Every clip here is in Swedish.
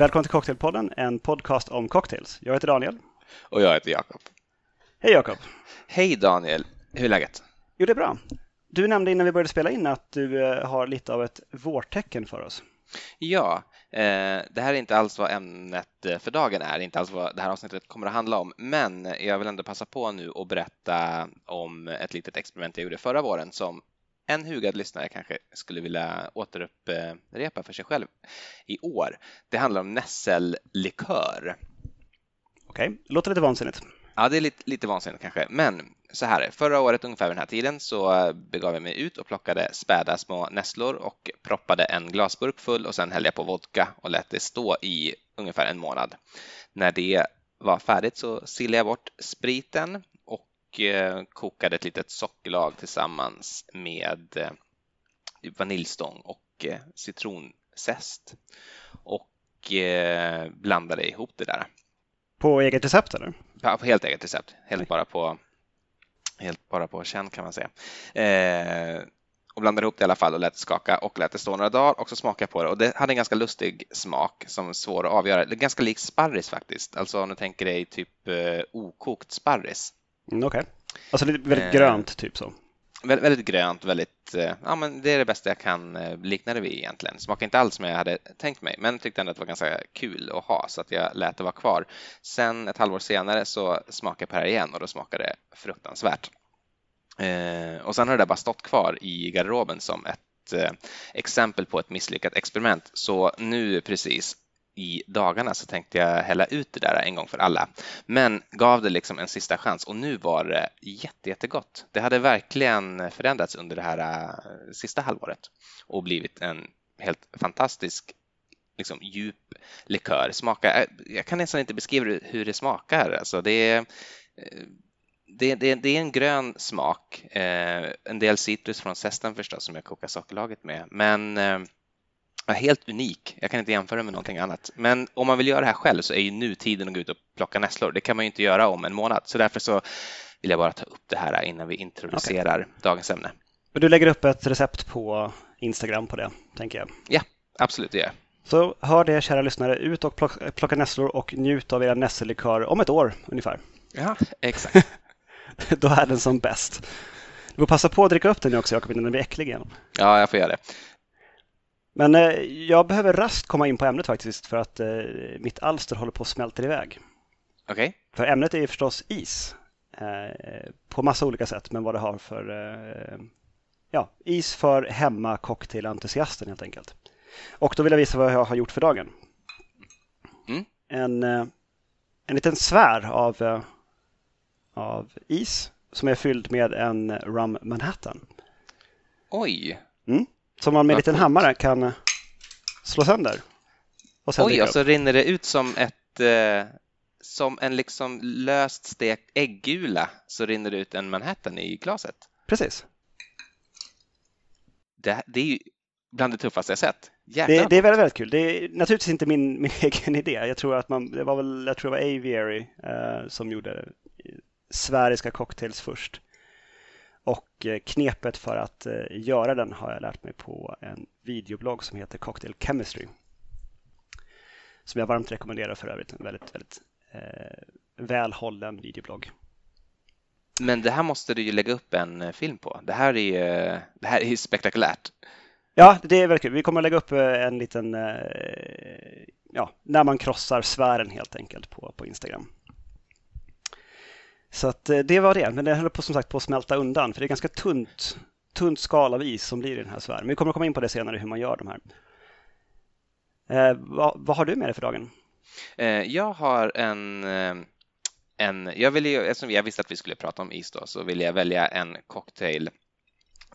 Välkommen till Cocktailpodden, en podcast om cocktails. Jag heter Daniel. Och jag heter Jakob. Hej Jakob! Hej Daniel! Hur är läget? Jo, det är bra. Du nämnde innan vi började spela in att du eh, har lite av ett vårtecken för oss. Ja, eh, det här är inte alls vad ämnet eh, för dagen är, inte alls vad det här avsnittet kommer att handla om, men jag vill ändå passa på nu och berätta om ett litet experiment jag gjorde förra våren som en hugad lyssnare kanske skulle vilja återupprepa för sig själv i år. Det handlar om nässellikör. Okej, okay. låter lite vansinnigt. Ja, det är lite, lite vansinnigt kanske, men så här Förra året ungefär vid den här tiden så begav jag mig ut och plockade späda små nässlor och proppade en glasburk full och sen hällde jag på vodka och lät det stå i ungefär en månad. När det var färdigt så sillade jag bort spriten och eh, kokade ett litet sockerlag tillsammans med eh, vaniljstång och eh, citronzest och blandade ihop det där. På eget recept eller? På helt eget recept, helt bara på helt bara på känn kan man säga. Eh, och blandade ihop det i alla fall och lät det skaka och lät det stå några dagar och så smakade jag på det och det hade en ganska lustig smak som är svår att avgöra. Det är ganska lik sparris faktiskt, alltså om du tänker dig typ eh, okokt sparris. Mm, Okej, okay. alltså lite väldigt eh, grönt typ så. Väldigt grönt, väldigt, eh, ja men det är det bästa jag kan eh, likna det vid egentligen. Smakar inte alls som jag hade tänkt mig, men tyckte ändå att det var ganska kul att ha så att jag lät det vara kvar. Sen ett halvår senare så smakade jag på det här igen och då smakade det fruktansvärt. Eh, och sen har det där bara stått kvar i garderoben som ett exempel på ett misslyckat experiment. Så nu precis i dagarna så tänkte jag hälla ut det där en gång för alla. Men gav det liksom en sista chans och nu var det jätte, jättegott. Det hade verkligen förändrats under det här eh, sista halvåret och blivit en helt fantastisk liksom, djup likör. Smaka, eh, jag kan nästan inte beskriva hur det smakar. Alltså det, är, eh, det, det, det är en grön smak, en del citrus från zesten förstås som jag kokar sockerlaget med, men Ja, helt unik. Jag kan inte jämföra med någonting annat. Men om man vill göra det här själv så är ju nu tiden att gå ut och plocka nässlor. Det kan man ju inte göra om en månad. Så därför så vill jag bara ta upp det här innan vi introducerar okay. dagens ämne. du lägger upp ett recept på Instagram på det, tänker jag. Ja, absolut, det gör jag. Så hör det, kära lyssnare. Ut och plocka nässlor och njut av era nässellikör om ett år ungefär. Ja, exakt. Då är den som bäst. Du får passa på att dricka upp den också, Jakob, innan den blir äcklig igen. Ja, jag får göra det. Men eh, jag behöver rast komma in på ämnet faktiskt för att eh, mitt alster håller på att smälta iväg. Okej. Okay. För ämnet är ju förstås is. Eh, på massa olika sätt, men vad det har för ja, is för hemma cocktailentusiasten helt enkelt. Och då vill jag visa vad jag har gjort för dagen. Mm. En, en liten svär av, av is som är fylld med en rum Manhattan. Oj! Mm. Som man med en liten hammare kan eh, slå sönder. Och sen Oj, och så rinner det ut som ett eh, som en liksom löst stekt äggula så rinner det ut en Manhattan i glaset. Precis. Det, det är ju bland det tuffaste jag sett. Det, det, är väldigt, väldigt kul. Det är naturligtvis inte min, min egen idé. Jag tror att man, det var väl, jag tror det var Aviary eh, som gjorde sfäriska cocktails först. Och eh, knepet för att eh, göra den har jag lärt mig på en videoblogg som heter Cocktail Chemistry. Som jag varmt rekommenderar för övrigt. En väldigt, väldigt eh, välhållen videoblogg. Men det här måste du ju lägga upp en eh, film på. Det här är ju, det här är spektakulärt. Ja, det är väldigt kul. Vi kommer att lägga upp en liten, ja, när man krossar sfären helt enkelt på, på Instagram. Så att eh, det var det, men det höll på som sagt på att smälta undan för det är ganska tunt, tunt skal av is som blir i den här sfären. Men vi kommer att komma in på det senare hur man gör de här. Eh, vad, vad, har du med dig för dagen? Eh, jag har en, eh, en jag ville eftersom jag visste att vi skulle prata om is då, så ville jag välja en cocktail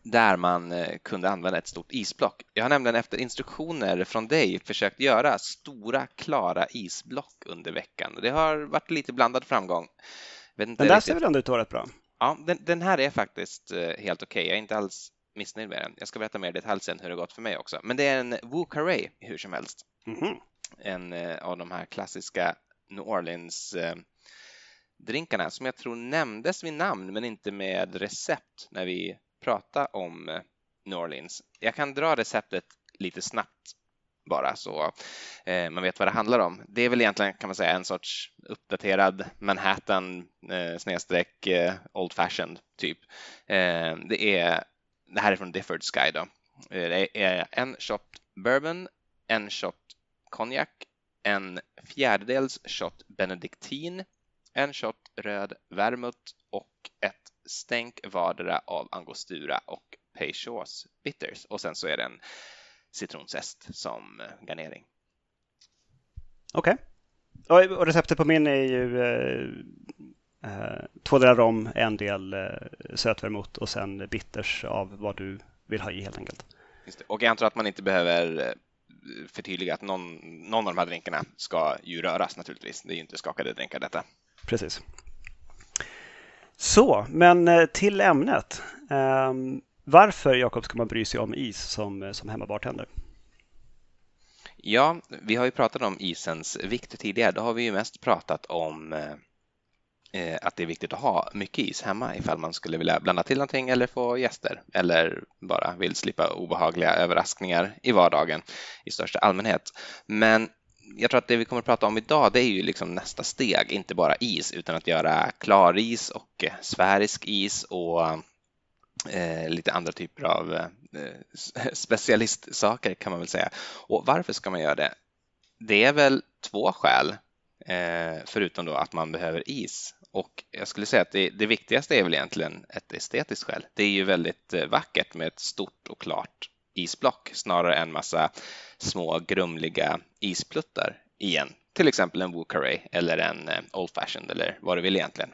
där man eh, kunde använda ett stort isblock. Jag har nämligen efter instruktioner från dig försökt göra stora klara isblock under veckan. Det har varit lite blandad framgång. Den där riktigt. ser väl ändå ut att vara rätt bra? Ja, den, den här är faktiskt eh, helt okej. Okay. Jag är inte alls missnöjd med den. Jag ska berätta mer i detalj sen hur det gått för mig också. Men det är en Wu Carré hur som helst. Mm -hmm. En eh, av de här klassiska New Orleans eh, drinkarna som jag tror nämndes vid namn men inte med recept när vi pratade om New Orleans. Jag kan dra receptet lite snabbt bara så eh, man vet vad det handlar om. Det är väl egentligen kan man säga en sorts uppdaterad Manhattan eh, snedstreck eh, Old Fashioned typ. Eh, det är det här är från Difford Sky då. Eh, det är en shot bourbon, en shot konjak, en fjärdedels shot benediktin, en shot röd vermouth och ett stänk vardera av angostura och Peychaus bitters och sen så är det en citronzest som eh, garnering. Okej. Okay. Och receptet på min är ju eh, eh, två delar rom, en del eh, sötvermouth och sen bitters av vad du vill ha i helt enkelt. Och jag antar att man inte behöver eh, förtydliga att någon, någon av de här drinkarna ska ju röras naturligtvis. Det är ju inte skakade drinkar detta. Precis. Så, men till ämnet. Um, varför, Jakob, ska man bry sig om is som, eh, som hemmabartender? Ja, vi har ju pratat om isens vikt tidigare. Då har vi ju mest pratat om eh, eh, att det är viktigt att ha mycket is hemma ifall man skulle vilja blanda till någonting eller få gäster eller bara vill slippa obehagliga överraskningar i vardagen i största allmänhet. Men jag tror att det vi kommer att prata om idag det är ju liksom nästa steg, inte bara is utan att göra klaris och eh, sfärisk is och eh, lite andra typer av eh, specialistsaker kan man väl säga. Och varför ska man göra det? Det är väl två skäl, eh, förutom då att man behöver is. Och jag skulle säga att det, det, viktigaste är väl egentligen ett estetiskt skäl. Det är ju väldigt eh, vackert med ett stort och klart isblock snarare än massa små grumliga ispluttar igen. Till exempel en Woo eller en eh, Old Fashioned eller vad du vill egentligen.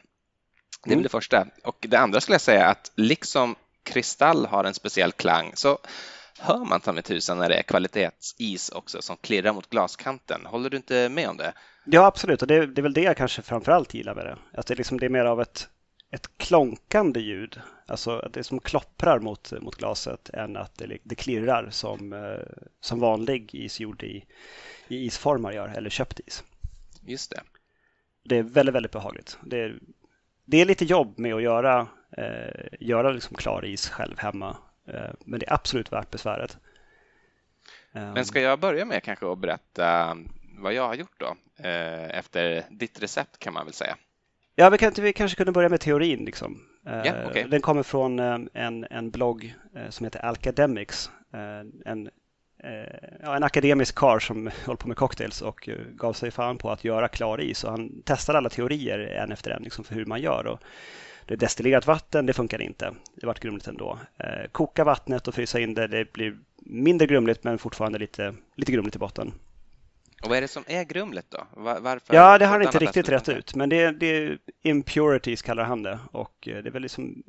Det är väl mm. det första. Och det andra skulle jag säga att liksom kristall har en speciell klang så hör man ta med tusan när det är kvalitetsis också som klirrar mot glaskanten. Håller du inte med om det? Ja, absolut. Och det, det är väl det jag kanske framförallt gillar med det. Att det, liksom, det är mer av ett, ett klonkande ljud. Alltså att det är som klopprar mot, mot glaset än att det, det klirrar som, eh, som vanlig is gjord i, i isformar gör, eller köpt is. Just det. Det är väldigt, väldigt behagligt. Det är, det är lite jobb med att göra, göra liksom klar is själv hemma. Eh, men det är absolut värt besväret. Men ska jag börja med kanske att berätta vad jag har gjort då? Eh, efter ditt recept kan man väl säga. Ja, vi, kan, vi kanske kunde börja med teorin. Liksom. Yeah, okay. Den kommer från eh, en, en blogg eh, som heter Alcademics. En, ja, en akademisk kar som håller på med cocktails och gav sig fan på att göra klar is. Och han testade alla teorier en efter en liksom, för hur man gör. Och destillerat vatten, det funkar inte. Det vart grumligt ändå. Koka vattnet och frysa in det, det blir mindre grumligt men fortfarande lite, lite grumligt i botten. Och vad är det som är grumlet då? Varför ja, det har han inte riktigt rätt ut, men det är, det är impurities kallar han det och eh, det är väl liksom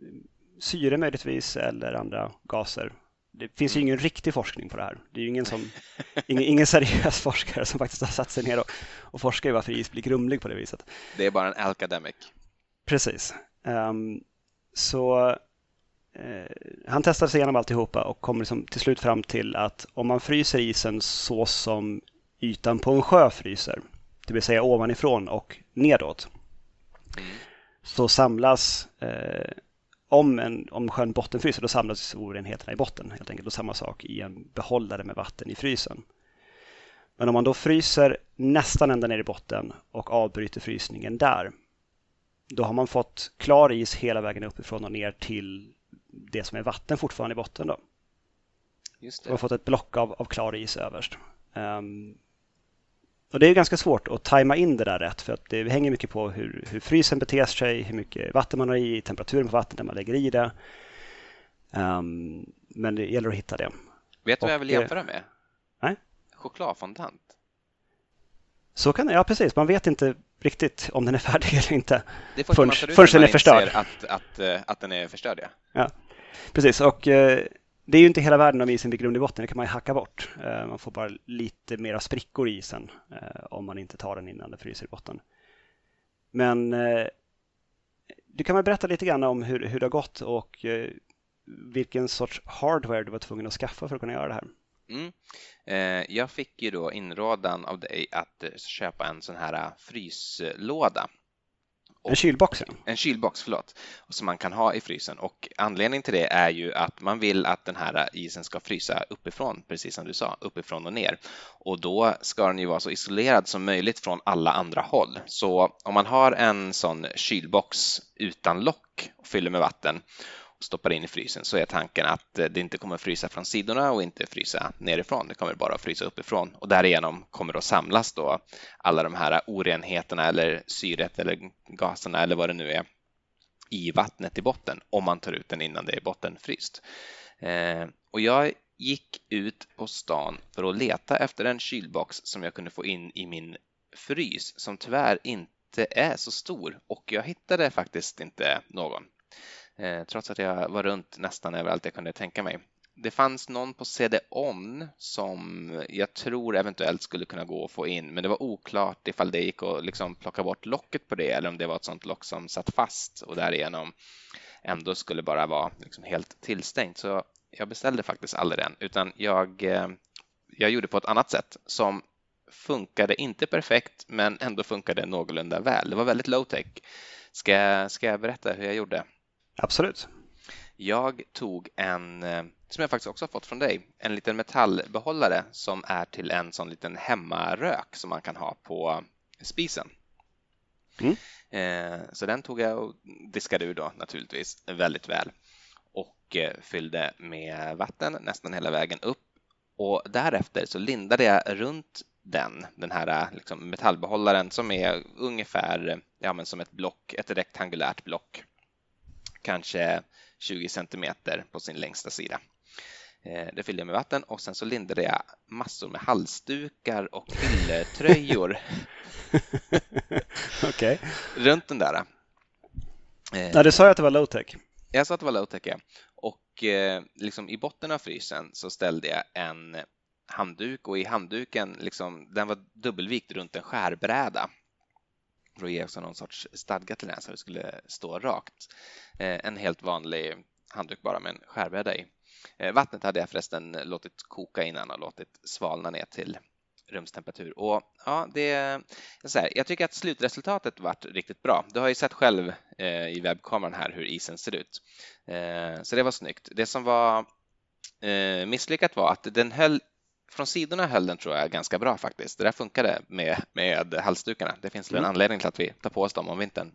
syre möjligtvis eller andra gaser. Det finns ju mm. ingen riktig forskning på det här. Det är ju ingen, som, ingen, ingen seriös forskare som faktiskt har satt sig ner och, och forskar i varför is blir grumlig på det viset. Det är bara en academic. Precis. Um, så uh, han testade sig igenom alltihopa och kom liksom till slut fram till att om man fryser isen så som ytan på en sjö fryser, det vill säga ovanifrån och nedåt, mm. så samlas eh, om, en, om sjön bottenfryser, då samlas orenheterna i botten helt enkelt. Och samma sak i en behållare med vatten i frysen. Men om man då fryser nästan ända ner i botten och avbryter frysningen där, då har man fått klar is hela vägen uppifrån och ner till det som är vatten fortfarande i botten. Då. Just det. Man har fått ett block av, av klar is överst. Um, och det är ganska svårt att tajma in det där rätt för att det hänger mycket på hur, hur frysen beter sig, hur mycket vatten man har i, temperaturen på vattnet när man lägger i det. Um, men det gäller att hitta det. Vet du vad jag vill jämföra med? Nej? Chokladfondant. Så kan det, ja precis. Man vet inte riktigt om den är färdig eller inte. Det är först förrän, förrän den är förstörd. Att, att, eh, att den är förstörd, ja. ja. Precis, och eh, det är ju inte hela världen om isen blir grund i botten, det kan man ju hacka bort. Eh, man får bara lite mera sprickor i isen eh, om man inte tar den innan det fryser i botten. Men eh, du kan väl berätta lite grann om hur, hur det har gått och vilken sorts hardware du var tvungen att skaffa för att kunna göra det här. Mm. Jag fick ju då inrådan av dig att köpa en sån här fryslåda En kylbox. En kylbox, förlåt, som man kan ha i frysen. Och anledningen till det är ju att man vill att den här isen ska frysa uppifrån, precis som du sa, uppifrån och ner. Och då ska den ju vara så isolerad som möjligt från alla andra håll. Så om man har en sån kylbox utan lock och fyller med vatten stoppar in i frysen så är tanken att eh, det inte kommer frysa från sidorna och inte frysa nerifrån. Det kommer bara frysa uppifrån och därigenom kommer då samlas då alla de här orenheterna eller syret eller gaserna eller vad det nu är i vattnet i botten om man tar ut den innan det är bottenfryst. Eh, och jag gick ut på stan för att leta efter en kylbox som jag kunde få in i min frys som tyvärr inte är så stor och jag hittade faktiskt inte någon. Eh, trots att jag var runt nästan överallt jag kunde tänka mig. Det fanns någon på CD-ON som jag tror eventuellt skulle kunna gå att få in, men det var oklart ifall det gick att liksom plocka bort locket på det eller om det var ett sånt lock som satt fast och därigenom ändå skulle bara vara liksom helt tillstängt. Så jag beställde faktiskt aldrig den, utan jag, eh, jag gjorde på ett annat sätt som funkade inte perfekt, men ändå funkade någorlunda väl. Det var väldigt low tech. Ska, ska jag berätta hur jag gjorde? Absolut. Jag tog en, eh, som jag faktiskt också har fått från dig, en liten metallbehållare som är till en sån liten hemmarök som man kan ha på spisen. Mm. Eh, så den tog jag och diskade ur då naturligtvis väldigt väl och eh, fyllde med vatten nästan hela vägen upp och därefter så lindade jag runt den, den här liksom metallbehållaren som är ungefär ja, men som ett block, ett rektangulärt block kanske 20 centimeter på sin längsta sida. Eh, det fyllde jag med vatten och sen så lindade jag massor med halsdukar och ylletröjor okay. runt den där. Ja, du sa ju att det var low-tech. Jag sa att det var low-tech, ja. Och eh, liksom i botten av frysen så ställde jag en handduk och i handduken, liksom, den var dubbelvikt runt en skärbräda för att ge också någon sorts stadga till den så det skulle stå rakt. Eh, en helt vanlig handduk bara med en skärbräda i. Eh, vattnet hade jag förresten låtit koka innan och låtit svalna ner till rumstemperatur. Och ja, det, så här, jag tycker att slutresultatet varit riktigt bra. Du har ju sett själv eh, i webbkameran här hur isen ser ut. Eh, så det var snyggt. Det som var eh, misslyckat var att den höll från sidorna höll den tror jag ganska bra faktiskt. Det där funkade med, med halsdukarna. Det finns mm. en anledning till att vi tar på oss dem om vintern.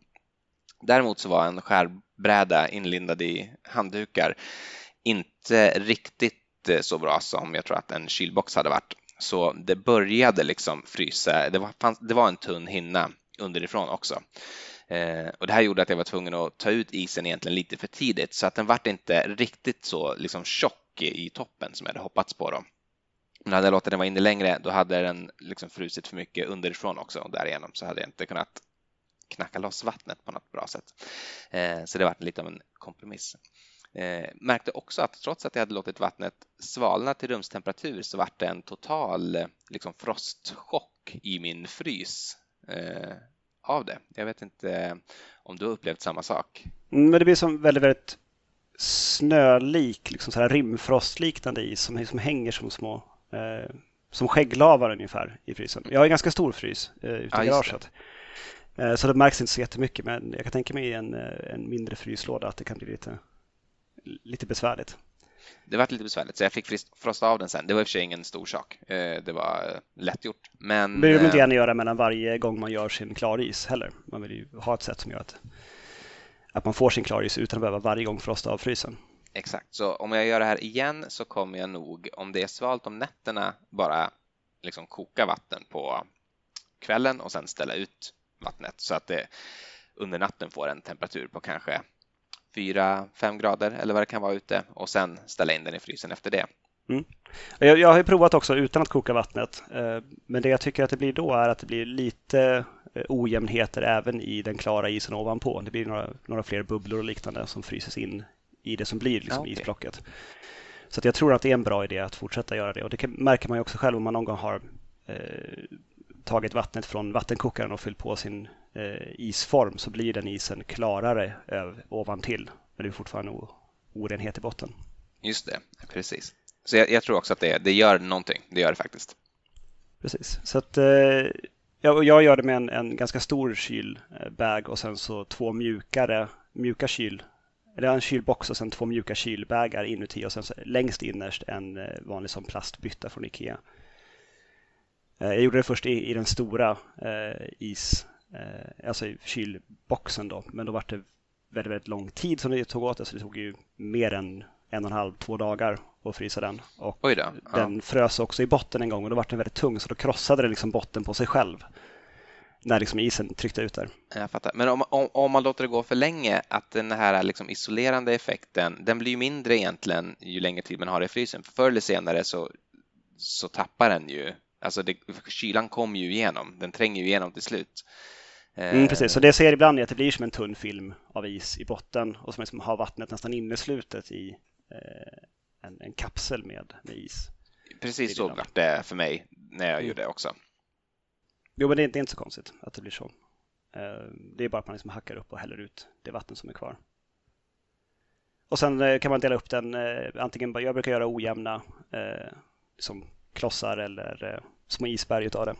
Däremot så var en skärbräda inlindad i handdukar inte riktigt eh, så bra som jag tror att en kylbox hade varit. Så det började liksom frysa. Det var, fanns, det var en tunn hinna underifrån också. Eh, och det här gjorde att jag var tvungen att ta ut isen egentligen lite för tidigt så att den vart inte riktigt så liksom tjock i toppen som jag hade hoppats på. Då. Men hade jag låtit den vara inne längre då hade den liksom frusit för mycket underifrån också och därigenom så hade jag inte kunnat knacka loss vattnet på något bra sätt. Eh, så det var lite av en kompromiss. Eh, märkte också att trots att jag hade låtit vattnet svalna till rumstemperatur så var det en total liksom, frostchock i min frys eh, av det. Jag vet inte om du har upplevt samma sak? Mm, men det blir som väldigt, väldigt snölik, liksom så här rimfrostliknande is som, som hänger som små eh, som skägglavar ungefär i frysen. Jag har en ganska stor frys eh, ute i ja, garaget. Eh, så det märks inte så jättemycket men jag kan tänka mig i en, eh, en mindre fryslåda att det kan bli lite, lite besvärligt. Det var lite besvärligt så jag fick frosta av den sen. Det var i och för sig ingen stor sak. Eh, det var lätt gjort. Men... Det behöver man inte gärna göra mellan varje gång man gör sin klaris heller. Man vill ju ha ett sätt som gör att, att man får sin klaris utan att behöva varje gång frosta av frysen. Exakt, så om jag gör det här igen så kommer jag nog, om det är svalt om nätterna, bara liksom koka vatten på kvällen och sen ställa ut vattnet så att det under natten får en temperatur på kanske 4-5 grader eller vad det kan vara ute och sen ställa in den i frysen efter det. Mm. Jag, jag har provat också utan att koka vattnet, eh, men det jag tycker att det blir då är att det blir lite eh, ojämnheter även i den klara isen ovanpå. Det blir några, några fler bubblor och liknande som fryses in i det som blir liksom okay. isblocket. Så jag tror att det är en bra idé att fortsätta göra det och det kan, märker man ju också själv om man någon gång har eh, tagit vattnet från vattenkokaren och fyllt på sin eh, isform så blir den isen klarare öv, ovantill. Men det är fortfarande orenhet i botten. Just det, precis. Så jag, jag, tror också att det, det gör någonting, det gör det faktiskt. Precis, så att eh, Ja, och jag gör det med en, en ganska stor kylbag och sen så två mjukare, mjuka kyl, eller en kylbox och sen två mjuka kylbägar inuti och sen längst innerst en eh, vanlig som plastbytta från Ikea. Eh, jag gjorde det först i, i den stora eh, is, eh, alltså i kylboxen då, men då var det väldigt, väldigt lång tid som det tog åt det, så det tog ju mer än en och en halv, två dagar att frysa den. Och ja. den frös också i botten en gång och då var den väldigt tung så då krossade den liksom botten på sig själv. När liksom isen tryckte ut där. Jag fattar. Men om, om, om man låter det gå för länge, att den här liksom isolerande effekten, den blir ju mindre egentligen ju längre tid man har det i frysen. För förr eller senare så, så tappar den ju, alltså det, kylan kommer ju igenom, den tränger ju igenom till slut. Mm, precis, så det jag ser ibland är att det blir som en tunn film av is i botten och som liksom har vattnet nästan inneslutet i eh, en, en, kapsel med, med is. Precis så vart det för mig när jag Mm. gjorde det också. Jo, men det är, inte, det är inte så konstigt att det blir så. Eh, det är bara att man liksom hackar upp och häller ut det vatten som är kvar. Och sen eh, kan man dela upp den, eh, antingen, jag brukar göra ojämna eh, som klossar eller eh, små isberg utav det.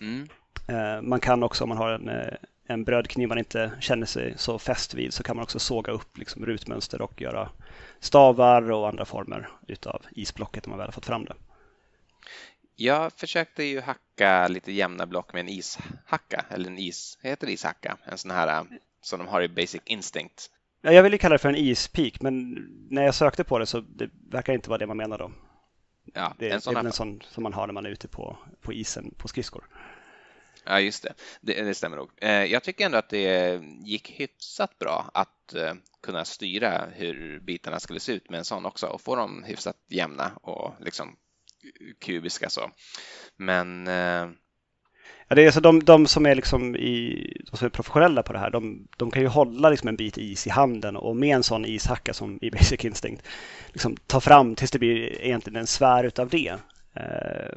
Mm. Eh, Man kan också om man har en, en brödkniv man inte känner sig så fäst vid så kan man också såga upp liksom rutmönster och göra stavar och andra former utav isblocket när man väl har fått fram det. Jag försökte ju hacka lite jämna block med en ishacka, eller en is, heter det ishacka? En sån här äh, som de har i Basic Instinct. Ja, Jag vill ju kalla det för en ispik men när jag sökte på det så det verkar inte vara det man menar då. Ja, Det, en det är sån väl en sån som man har när man är ute på, på isen på skridskor. Ja, just det. det. Det stämmer nog. Eh, Jag tycker ändå att det gick hyfsat bra att eh, kunna styra hur bitarna skulle se ut med en sån också och få dem hyfsat jämna och liksom kubiska så. Men eh, Ja, det är så de, de som är liksom i, de som är professionella på det här, de, de kan ju hålla liksom en bit is i handen och med en sån ishacka som i Basic Instinct liksom ta fram tills det blir egentligen en sfär utav det. Eh,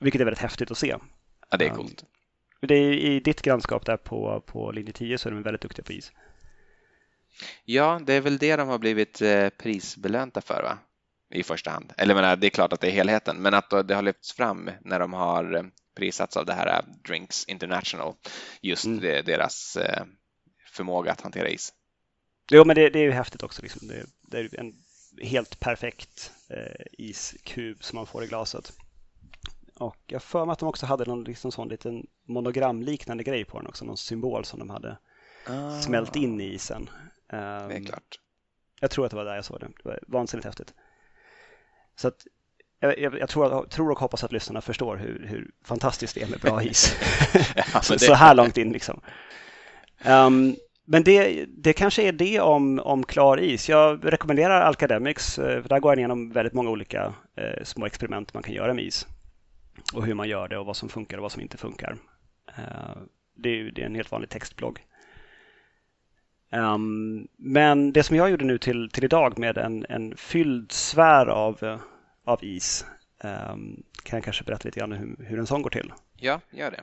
vilket är väldigt häftigt att se. ja, det är Ja. coolt. Det är, I ditt grannskap där på, på linje 10 så är de väldigt duktiga på is. Ja, det är väl det de har blivit eh, prisbelönta för, va? I första hand. Eller menar, det är klart att det är helheten, men att det har lyfts fram när de har eh, prisats av det här eh, Drinks International, just Mm. det, deras eh, förmåga att hantera is. Jo, men det, det är ju häftigt också. Liksom. Det, det är en helt perfekt eh, iskub som man får i glaset. Och jag för mig att de också hade någon liksom sån liten monogramliknande grej på den också, någon symbol som de hade smält in i isen. Det är Ehm, klart. jag tror att det var där jag såg det. Det var vansinnigt häftigt. Så att, jag, jag, tror, tror och hoppas att lyssnarna förstår hur, hur fantastiskt det är med bra is. Ja, så, här långt in liksom. Ehm, men det, det kanske är det om, om klar is. Jag rekommenderar Alcademics, eh, för där går jag igenom väldigt många olika eh, små experiment man kan göra med is. Och hur man gör det och vad som funkar och vad som inte funkar. Eh, det, är, det är en helt vanlig textblogg. Ehm, men det som jag gjorde nu till, till idag med en, en fylld sfär av, eh, av is ehm, kan jag kanske berätta lite grann hur, hur en sån går till. Ja, gör det.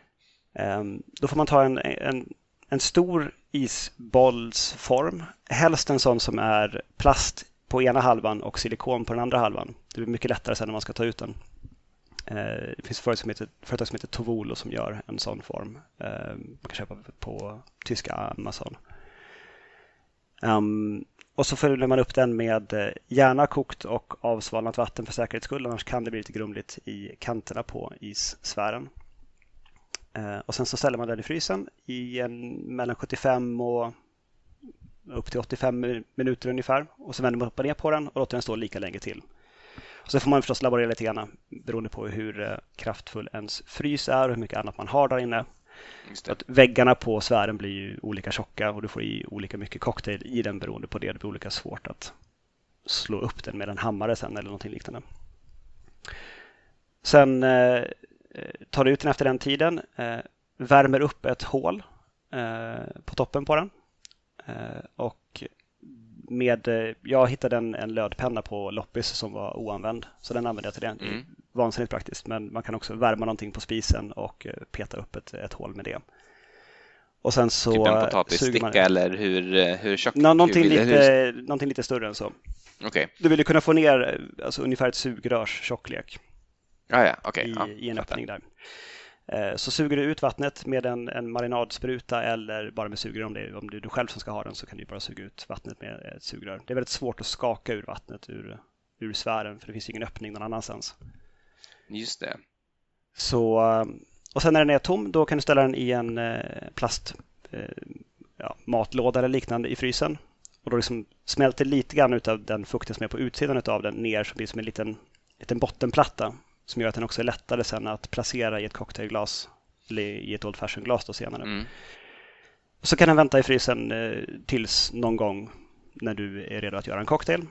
Ehm, Då får man ta en, en, en stor isbollsform, helst en sån som är plast på ena halvan och silikon på den andra halvan. Det blir mycket lättare sen när man ska ta ut den. Eh, Det finns företag som heter, företag som heter Tovolo som gör en sån form. Man kan köpa på tyska Amazon. Um, och så följer man upp den med eh, gärna kokt och avsvalnat vatten för säkerhets skull, annars kan det bli lite grumligt i kanterna på issfären. Uh, Och sen så ställer man den i frysen i en, mellan 75 och upp till 85 minuter ungefär. Och så vänder man upp och ner på den och låter den stå lika länge till. Och så får man förstås laborera lite grann beroende på hur eh, kraftfull ens frys är och hur mycket annat man har där inne. Att väggarna på sfären blir ju olika tjocka och du får i olika mycket cocktail i den beroende på det. Det blir olika svårt att slå upp den med en hammare sen eller någonting liknande. Sen eh, eh, tar du ut den efter den tiden, eh, värmer upp ett hål eh, på toppen på den. Eh, och med, eh, jag hittade en, en lödpenna på loppis som var oanvänd, så den använde jag till det. Mm. Vansinnigt praktiskt, men man kan också värma någonting på spisen och eh, peta upp ett, ett hål med det. Och sen så Typ en eh, suger man potatissticka eller hur, eh, hur tjock? Nå, någonting, hur, vill- hur- lite, någonting lite större än så. Okej, Du vill ju kunna få ner alltså, ungefär ett sugrörs tjocklek ja, ja, okej. i, ja, i en öppning där. Så suger du ut vattnet med en, en marinadspruta eller bara med sugrör om det är om är du själv som ska ha den så kan du bara suga ut vattnet med ett sugrör. Det är väldigt svårt att skaka ur vattnet ur, ur sfären för det finns ingen öppning någon annanstans. Just det. Så, och sen när den är tom då kan du ställa den i en plast ja, matlåda eller liknande i frysen. Och då liksom smälter lite grann av den fukten som är på utsidan av den ner så blir det som en liten, liten bottenplatta som gör att den också är lättare sen att placera i ett cocktailglas eller i ett Old Fashion-glas då senare. Mm. Så kan den vänta i frysen eh, tills någon gång när du är redo att göra en cocktail.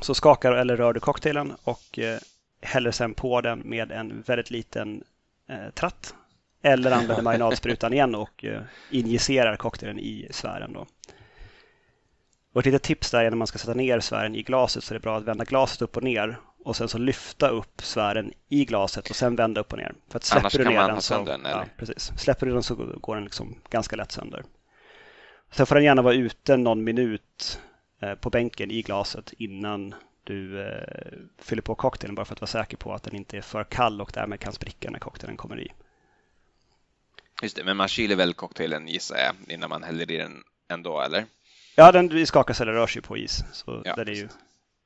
Så skakar eller rör du cocktailen och eh, häller sen på den med en väldigt liten eh, tratt eller använder marinadsprutan igen och eh, injicerar cocktailen i sfären. Då. Och ett litet tips där är när man ska sätta ner sfären i glaset så är det bra att vända glaset upp och ner och sen så lyfta upp sfären i glaset och sen vända upp och ner. För att släpper Annars du ner den så, den, ja, precis. Släpper du den så går den liksom ganska lätt sönder. Sen får den gärna vara ute någon minut eh, på bänken i glaset innan du eh, fyller på cocktailen bara för att vara säker på att den inte är för kall och därmed kan spricka när cocktailen kommer i. Just det, men man kyler väl cocktailen gissar jag innan man häller i den ändå, eller? Ja, den skakas eller rörs ju på is, så ja, den är ju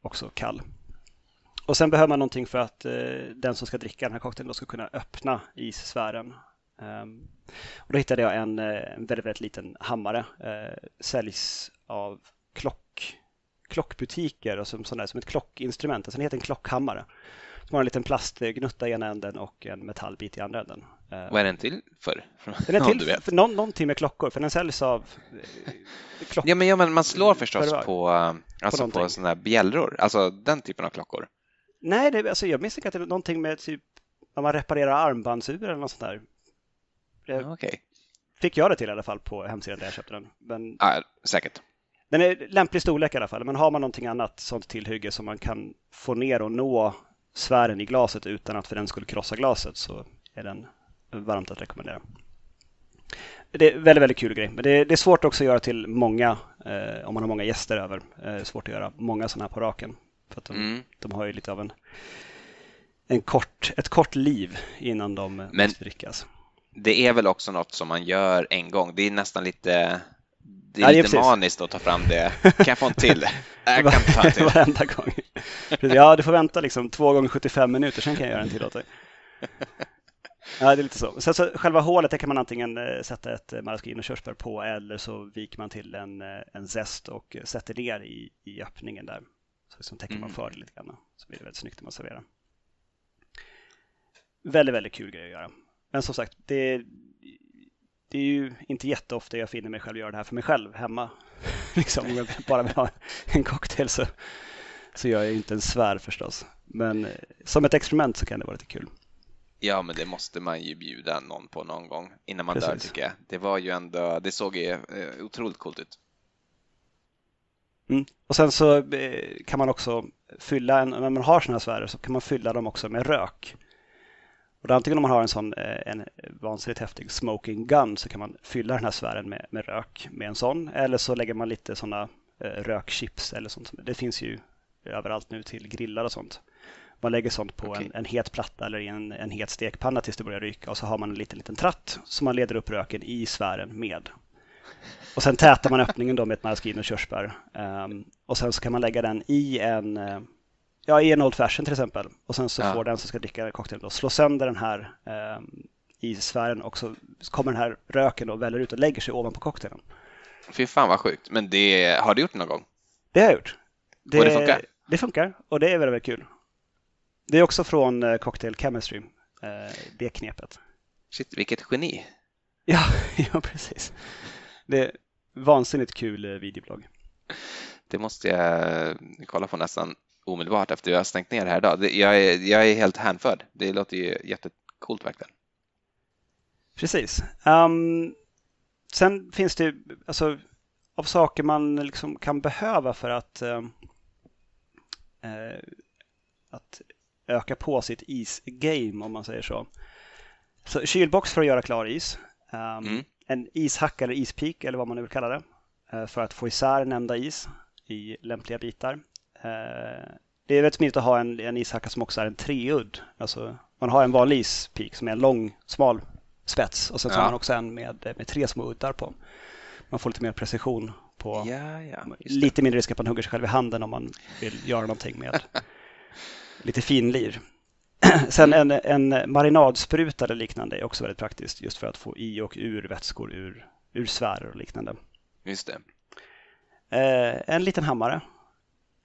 också kall. Och sen behöver man någonting för att eh, den som ska dricka den här cocktailen ska kunna öppna issfären. Um, och då hittade jag en, eh, en väldigt, väldigt liten hammare. Eh, säljs av klock, klockbutiker och som, sån där, som ett klockinstrument. Alltså den heter en klockhammare. Som har en liten plastgnutta i ena änden och en metallbit i andra änden. Eh, Vad är den till för? Den är till för någon, någonting med klockor, för den säljs av eh, klock... ja, men, ja, men man slår förstås på, på, alltså på, på sådana här bjällror, alltså den typen av klockor. Nej, det, alltså, jag misstänker att det är någonting med typ när man reparerar armbandsur eller något sånt där. Jag, okay. Fick jag det till i alla fall på hemsidan där jag köpte den. Men... Ja, säkert. Den är lämplig storlek i alla fall, men har man någonting annat sånt tillhygge som man kan få ner och nå sfären i glaset utan att för den skulle krossa glaset så är den varmt att rekommendera. Det är väldigt, väldigt kul grej, men det är, det är svårt också att göra till många eh, om man har många gäster över. Eh, svårt att göra många sådana här på raken. För att de, mm. de har ju lite av en, en kort, ett kort liv innan de Men måste drickas. Det är väl också något som man gör en gång. Det är nästan lite det är ja, lite maniskt att ta fram det. Kan jag få en till? Jag kan ta en till. Varenda gång. Ja, du får vänta liksom två gånger 75 minuter, sen kan jag göra en till åt dig. Ja, det är lite så. Sen så själva hålet det kan man antingen eh, sätta ett maraschino och körsbär på eller så viker man till en, eh, en zest och sätter ner i, i öppningen där. Så liksom täcker man mm. för det lite grann. Så blir det väldigt snyggt när man serverar. Väldigt, väldigt kul grej att göra. Men som sagt, det, det är ju inte jätteofta jag finner mig själv göra det här för mig själv hemma. liksom, om jag bara vill ha en cocktail så, så gör jag inte en svär förstås. Men eh, som ett experiment så kan det vara lite kul. Ja, men det måste man ju bjuda någon på någon gång innan man Precis. dör tycker jag. Det var ju ändå, det såg ju eh, otroligt coolt ut. Mm. Och sen så eh, kan man också fylla, en, när man har sådana här sfärer så kan man fylla dem också med rök. Och antingen om man har en sån eh, en vansinnigt häftig smoking gun så kan man fylla den här sfären med, med rök med en sån. Eller så lägger man lite sådana eh, rökchips eller sånt. Det finns ju överallt nu till grillar och sånt. Man lägger sånt på okay. en, en het platta eller i en, en het stekpanna tills det börjar ryka och så har man en liten, liten tratt som man leder upp röken i sfären med. Och sen tätar man öppningen då med ett maraschino och körsbär. Um, och sen så kan man lägga den i en, uh, ja, i en Old Fashion till exempel. Och sen så ja. får den som ska dricka cocktailen då slå sönder den här um, i sfären och så kommer den här röken och väller ut och lägger sig ovanpå cocktailen. Fy fan vad sjukt. Men det har du gjort någon gång? Det har jag gjort. Det, och det funkar? Det funkar och det är väldigt, väldigt kul. Det är också från uh, Cocktail Chemistry, uh, det knepet. Shit, vilket geni. Ja, ja precis. Det, vansinnigt kul eh, videoblogg. Det måste jag kolla på nästan omedelbart efter jag har stängt ner här idag. Jag är, jag är helt hänförd. Det låter ju jättecoolt verkligen. Precis. Um, sen finns det alltså, av saker man liksom kan behöva för att, uh, uh, att öka på sitt isgame om man säger så. Så kylbox för att göra klar is. Um, mm en ishack eller ispik eller vad man nu vill kalla det eh, för att få isär nämnda is i lämpliga bitar. Eh, det är väldigt smidigt att ha en, en ishacka som också är en treudd. Alltså, man har en vanlig ispik som är en lång, smal spets och sen så Ja. har man också en med, med tre små uddar på. Man får lite mer precision på Ja, ja. lite mindre risk att man hugger sig själv i handen om man vill göra någonting med lite finlir. Sen en, en marinadspruta eller liknande är också väldigt praktiskt just för att få i och ur vätskor ur, ur sfärer och liknande. Just det. Eh, en liten hammare.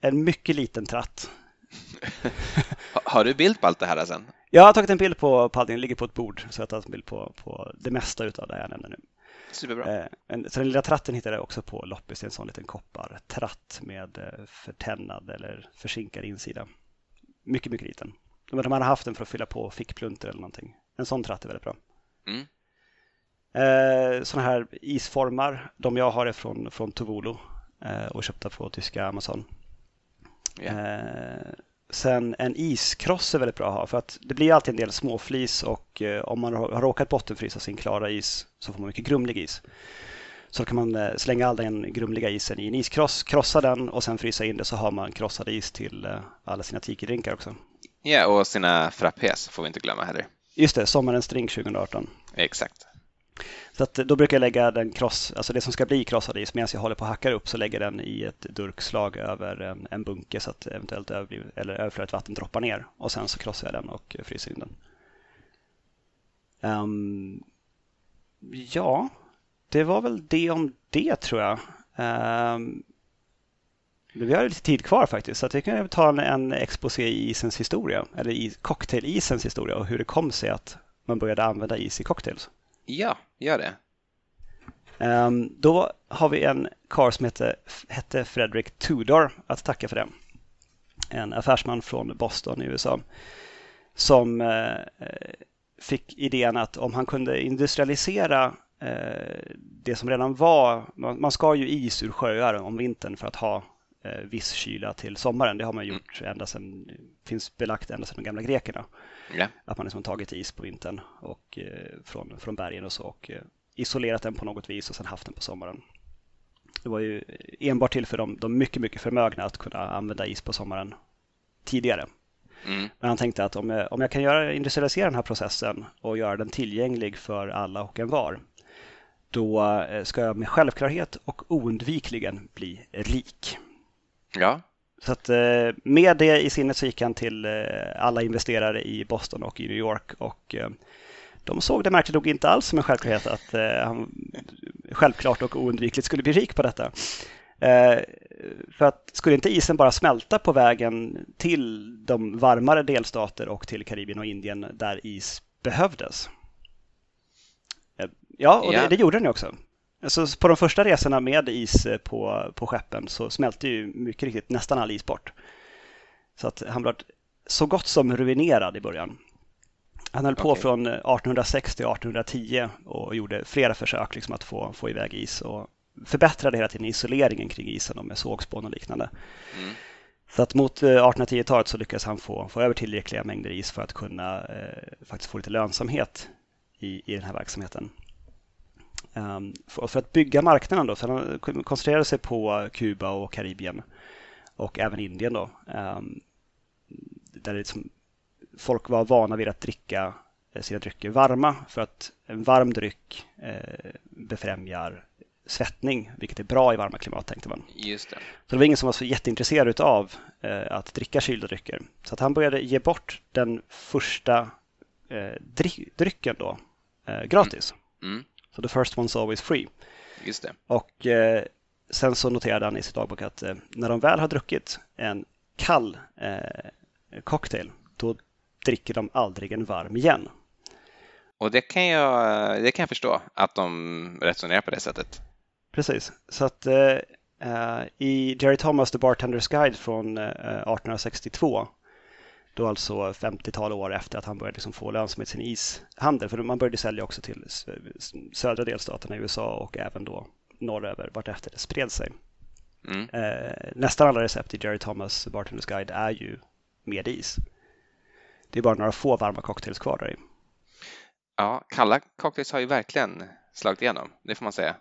En mycket liten tratt. Ha, har du bild på allt det här sen? Jag har tagit en bild på paddingen, ligger på ett bord, så jag har tagit en bild på, på det mesta utav det jag nämner nu. Superbra. Eh, en, så den lilla tratten hittade jag också på loppis, en sån liten koppartratt med eh, förtännad eller försinkad insida. Mycket, mycket liten. Men de hade haft den för att fylla på fickplunter eller någonting. En sån tratt är väldigt bra. Mm. Eh, såna här isformar, de jag har är från, från Tovolo eh, och köpta på tyska Amazon. Eh, sen en iskross är väldigt bra att ha för att det blir alltid en del småflis och eh, om man har råkat bottenfrysa sin klara is så får man mycket grumlig is. Så då kan man eh, slänga all den grumliga isen i en iskross, krossa den och sen frysa in det så har man krossad is till eh, alla sina tiki-drinkar också. ja, och sina frappés får vi inte glömma heller. Just det, sommarens drink 2018. Exakt. Så att då brukar jag lägga den kross, alltså det som ska bli krossad is medan jag håller på att hackar upp så lägger jag den i ett durkslag över en, en bunke så att eventuellt överbliv, eller överflödigt vatten droppar ner och sen så krossar jag den och fryser in den. Um, ja, det var väl det om det tror jag. Um, vi har lite tid kvar faktiskt så att vi kan ta en, en exposé i isens historia eller i cocktailisens historia och hur det kom sig att man började använda is i cocktails. Ja, gör det. Um, då har vi en karl som hette, hette Frederick Tudor att tacka för det. En affärsman från Boston i USA som uh, fick idén att om han kunde industrialisera eh, det som redan var, man, man ska ju is ur sjöar om vintern för att ha eh, viss kyla till sommaren. Det har man gjort ända sedan, finns belagt ända sedan de gamla grekerna Ja. att man liksom tagit is på vintern och, eh, från, från bergen och så och eh, isolerat den på något vis och sen haft den på sommaren. Det var ju enbart till för de, de mycket, mycket förmögna att kunna använda is på sommaren tidigare. Mm. Men han tänkte att om jag, om jag kan göra, industrialisera den här processen och göra den tillgänglig för alla och en var, då eh, ska jag med självklarhet och oundvikligen bli rik. Ja, Så att eh, med det i sinnet så gick han till eh, alla investerare i Boston och i New York och eh, de såg det märkligt nog inte alls som en självklarhet att han självklart och oundvikligt skulle bli rik på detta. För att skulle inte isen bara smälta på vägen till de varmare delstater och till Karibien och Indien där is behövdes? Eh, Ja, och Ja. Det, det gjorde den ju också. Alltså på de första resorna med is eh, på, på skeppen så smälte ju mycket riktigt nästan all is bort. Så att han blev så gott som ruinerad i början. Han höll på Okej. från 1806 till 1810 och gjorde flera försök liksom att få, få iväg is och förbättrade hela tiden isoleringen kring isen med sågspån och liknande. Mm. Så att mot eh, 1810-talet så lyckades han få, få över tillräckliga mängder is för att kunna eh, faktiskt få lite lönsamhet i, i den här verksamheten. Um, för, för att bygga marknaden då, så han koncentrerade sig på Kuba och Karibien och även Indien då. Um, där det liksom, folk var vana vid att dricka eh, sina drycker varma för att en varm dryck eh, befrämjar svettning, vilket är bra i varma klimat tänkte man. just det. Så det var ingen som var så jätteintresserad av eh, att dricka kylda drycker. Så att han började ge bort den första eh, dry- drycken då eh, gratis. Mm. Så the first one's always free. Just det. Och eh, sen så noterade han i sitt dagbok att eh, när de väl har druckit en kall eh, cocktail, då dricker de aldrig en varm igen. Och det kan jag, det kan jag förstå, att de resonerar på det sättet. Precis, så att eh, eh, i Jerry Thomas The Bartender's Guide från eh, 1862 då alltså 50-tal år efter att han började liksom få lönsamhet i sin ishandel. För man började sälja också till södra delstaterna i USA och även då norröver vartefter det spred sig. Mm. Eh, nästan alla recept i Jerry Thomas Bartender's Guide är ju med is. Det är bara några få varma cocktails kvar där i. Ja, kalla cocktails har ju verkligen slagit igenom, det får man säga.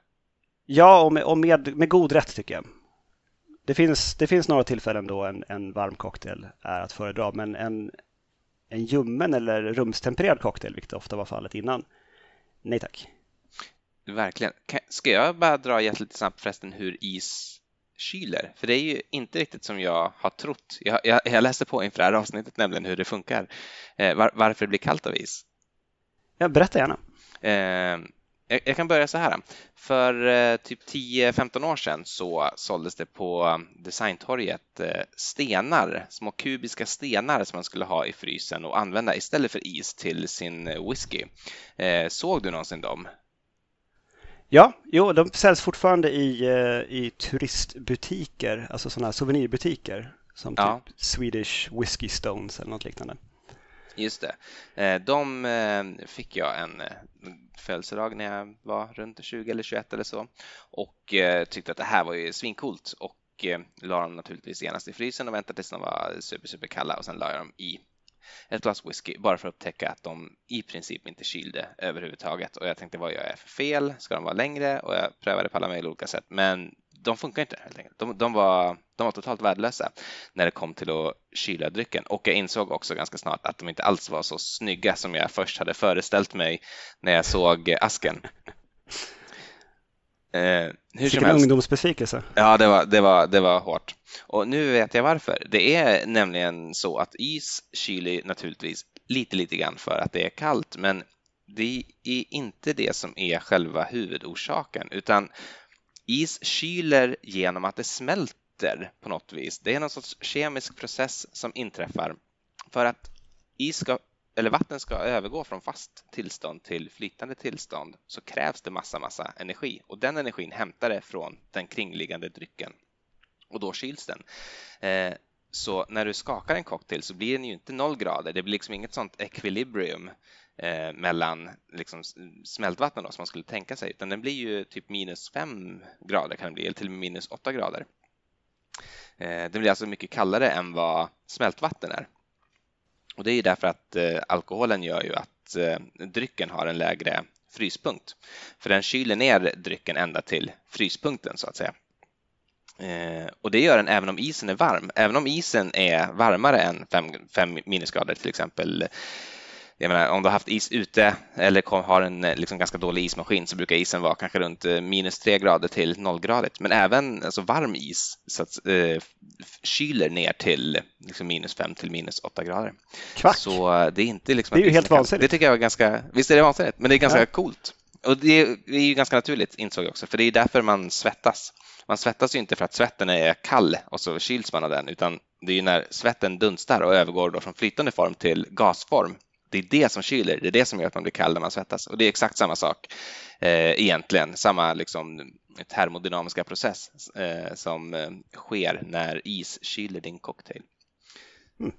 Ja, och med, och med, med god rätt tycker jag. Det finns, det finns några tillfällen då en, en varm cocktail är att föredra, men en, en ljummen eller rumstempererad cocktail, vilket ofta var fallet innan, nej tack. Verkligen. Ska jag bara dra jättelite snabbt förresten hur is kyler? För det är ju inte riktigt som jag har trott. Jag, jag, jag läste på inför det här avsnittet nämligen hur det funkar. Eh, var, varför det blir kallt av is. Ja, berätta gärna. Eh, jag, kan börja så här. För eh, typ 10-15 år sedan så såldes det på Designtorget eh, stenar, små kubiska stenar som man skulle ha i frysen och använda istället för is till sin whisky. Eh, såg du någonsin dem? Ja, jo, de säljs fortfarande i, i turistbutiker, alltså sådana här souvenirbutiker som ja. typ Swedish Whiskey Stones eller något liknande. Just det. Eh, de eh, fick jag en eh, födelsedag när jag var runt 20 eller 21 eller så och tyckte att det här var ju svincoolt och la dem naturligtvis genast i frysen och väntade tills de var super, super kalla och sen la jag dem i ett glas whisky bara för att upptäcka att de i princip inte kylde överhuvudtaget och jag tänkte vad gör jag för fel? Ska de vara längre? Och jag prövade på alla möjliga olika sätt men de funkar inte helt enkelt. De, de, var, de var totalt värdelösa när det kom till att kyla drycken och jag insåg också ganska snart att de inte alls var så snygga som jag först hade föreställt mig när jag såg asken. Eh, hur Vilken ungdomsbesvikelse. Ja, det var, det, var, det var hårt. Och nu vet jag varför. Det är nämligen så att is kyler naturligtvis lite, lite grann för att det är kallt, men det är inte det som är själva huvudorsaken, utan Is kyler genom att det smälter på något vis. Det är någon sorts kemisk process som inträffar för att is ska, eller vatten ska övergå från fast tillstånd till flytande tillstånd så krävs det massa, massa energi och den energin hämtar det från den kringliggande drycken och då kyls den. Eh, så när du skakar en cocktail så blir den ju inte noll grader. Det blir liksom inget sånt equilibrium eh, mellan liksom, smältvatten då, som man skulle tänka sig, utan den blir ju typ minus fem grader kan den bli, eller till och med minus åtta grader. Eh, den blir alltså mycket kallare än vad smältvatten är. Och det är ju därför att eh, alkoholen gör ju att eh, drycken har en lägre fryspunkt. För den kyler ner drycken ända till fryspunkten så att säga. Eh, och det gör den även om isen är varm. Även om isen är varmare än 5 minusgrader till exempel jag menar, om du har haft is ute eller har en eh, liksom ganska dålig ismaskin så brukar isen vara kanske runt eh, minus tre grader till nollgradigt. Men även alltså varm is så att, eh, kyler ner till liksom minus fem till minus åtta grader. Kvack. Så eh, det är inte liksom Det är ju helt vansinnigt. Det tycker jag är ganska, visst är det vansinnigt, men det är ganska ja. coolt. Och det är, det är ju ganska naturligt insåg jag också, för det är därför man svettas. Man svettas ju inte för att svetten är kall och så kyls man av den, utan det är ju när svetten dunstar och övergår då från flytande form till gasform det är det som kyler, det är det som gör att man blir kall när man svettas. Och det är exakt samma sak eh, egentligen, samma liksom, termodynamiska process eh, som eh, sker när is kyler din cocktail. Mm.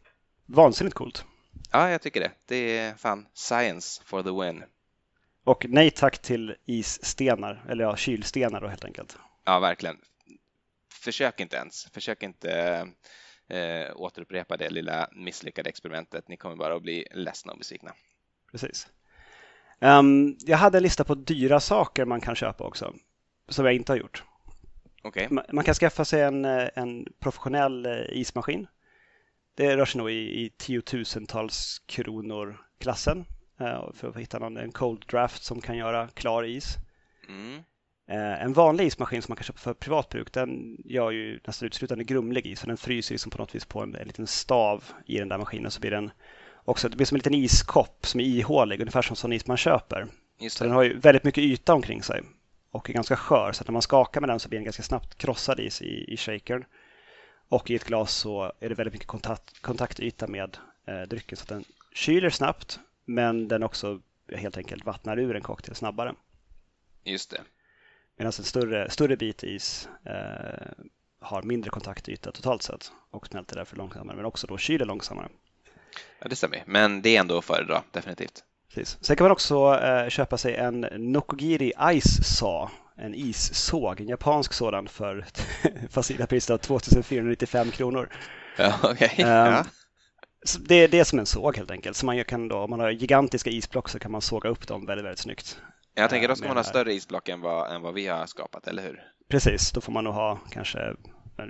Vansinnigt coolt. Ja, jag tycker det. Det är fan science for the win. Och nej tack till isstenar, eller ja, kylstenar då helt enkelt. Ja, verkligen. Försök inte ens. Försök inte eh, återupprepa det lilla misslyckade experimentet. Ni kommer bara att bli ledsna och besvikna. Precis. Um, jag hade en lista på dyra saker man kan köpa också, som jag inte har gjort. Okay. Man, man kan skaffa sig en, eh, en professionell eh, ismaskin. Det rör sig nog i, i tiotusentals kronor klassen uh, för att hitta någon, en cold draft som kan göra klar is. Mm. Eh, en vanlig ismaskin som man kan köpa för privatbruk den gör ju nästan uteslutande grumlig is, så den fryser liksom på något vis på en, en liten stav i den där maskinen så blir den också, det blir som en liten iskopp som är ihålig, ungefär som sån is man köper. Så den har ju väldigt mycket yta omkring sig och är ganska skör så att när man skakar med den så blir den ganska snabbt krossad is i, i shakern. Och i ett glas så är det väldigt mycket kontakt, kontaktyta med eh, drycken så att den kyler snabbt men den också helt enkelt vattnar ur en cocktail snabbare. Just det. Medan en större, större bit is eh, har mindre kontaktyta totalt sett och smälter därför långsammare men också då kyler långsammare. Ja, det stämmer. Men det är ändå att föredra, definitivt. Precis. Sen kan man också eh, köpa sig en Nokogiri Ice Saw, en issåg, en japansk sådan för facila priset av 2495 kronor. Ja, okay. um, ja. det, det är som en såg helt enkelt. Så man kan då, om man har gigantiska isblock så kan man såga upp dem väldigt, väldigt snyggt. Jag tänker då ska man ha större isblock än vad, än vad vi har skapat, eller hur? Precis, då får man nog ha kanske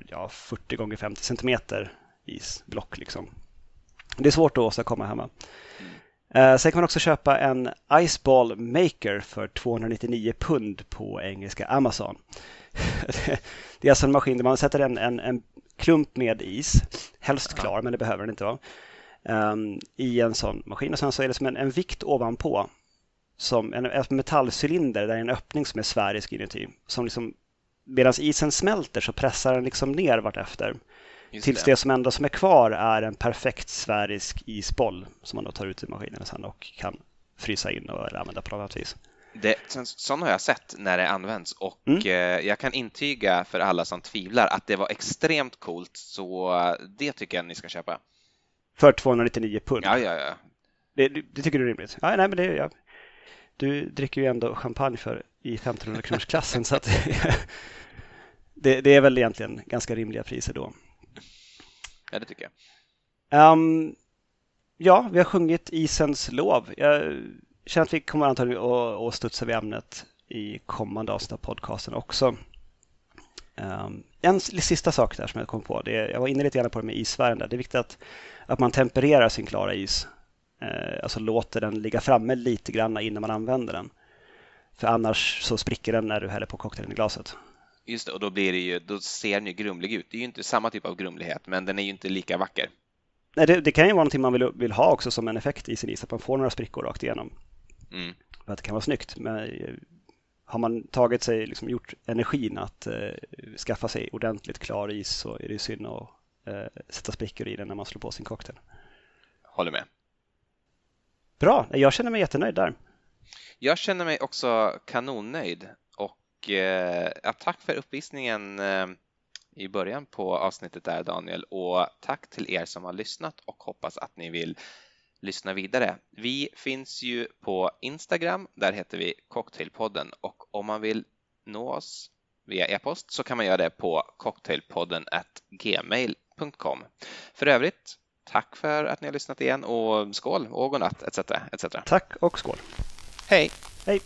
ja, 40 gånger 50 centimeter isblock. Liksom. Det är svårt att åstadkomma hemma. Mm. Sen kan man också köpa en Iceball Maker för 299 pund på engelska Amazon. det är alltså en maskin där man sätter en, en, en klump med is, helst klar, men det behöver den inte vara, um, i en sån maskin. Och sen så är det som en, en vikt ovanpå, som en, en metallcylinder där är en öppning som är sfärisk inuti. Som liksom, medan isen smälter så pressar den liksom ner vartefter. Just tills det. det som ändå som är kvar är en perfekt sfärisk isboll som man då tar ut i maskinen sen och kan frysa in och använda på något vis. Det, sån har jag sett när det används och mm. Eh, jag kan intyga för alla som tvivlar att det var extremt coolt så det tycker jag ni ska köpa. För 299 pund? Ja, ja, ja. Det, det tycker du är rimligt? Ja, nej, men det, ja. Du dricker ju ändå champagne för i 1500 kronors klassen så att det, det, är väl egentligen ganska rimliga priser då. Ja, det tycker jag. Um, ja, vi har sjungit Isens lov. Jag känner att vi kommer antagligen att studsa vid ämnet i kommande avsnitt av podcasten också. Um, en sista sak där som jag kom på, det jag var inne lite grann på det med isvärden Det är viktigt att, att man tempererar sin klara is. Uh, alltså låter den ligga framme lite grann innan man använder den. För annars så spricker den när du häller på cocktailen i glaset. Just det, och då, blir det ju, då ser den ju grumlig ut. Det är ju inte samma typ av grumlighet, men den är ju inte lika vacker. Nej, det, det kan ju vara någonting man vill, vill ha också som en effekt i sin is, att man får några sprickor rakt igenom. Mm. För att det kan vara snyggt. Men eh, har man tagit sig, liksom gjort energin att eh, skaffa sig ordentligt klar is så är det synd att eh, sätta sprickor i den när man slår på sin cocktail. Håller med. Bra, jag känner mig jättenöjd där. Jag känner mig också kanonnöjd och eh, tack för uppvisningen eh, i början på avsnittet där Daniel och tack till er som har lyssnat och hoppas att ni vill lyssna vidare. Vi finns ju på Instagram, där heter vi Cocktailpodden och om man vill nå oss via e-post så kan man göra det på cocktailpodden gmail.com. För övrigt, tack för att ni har lyssnat igen och skål och godnatt etc. etc. Tack och skål. Hej! Hej!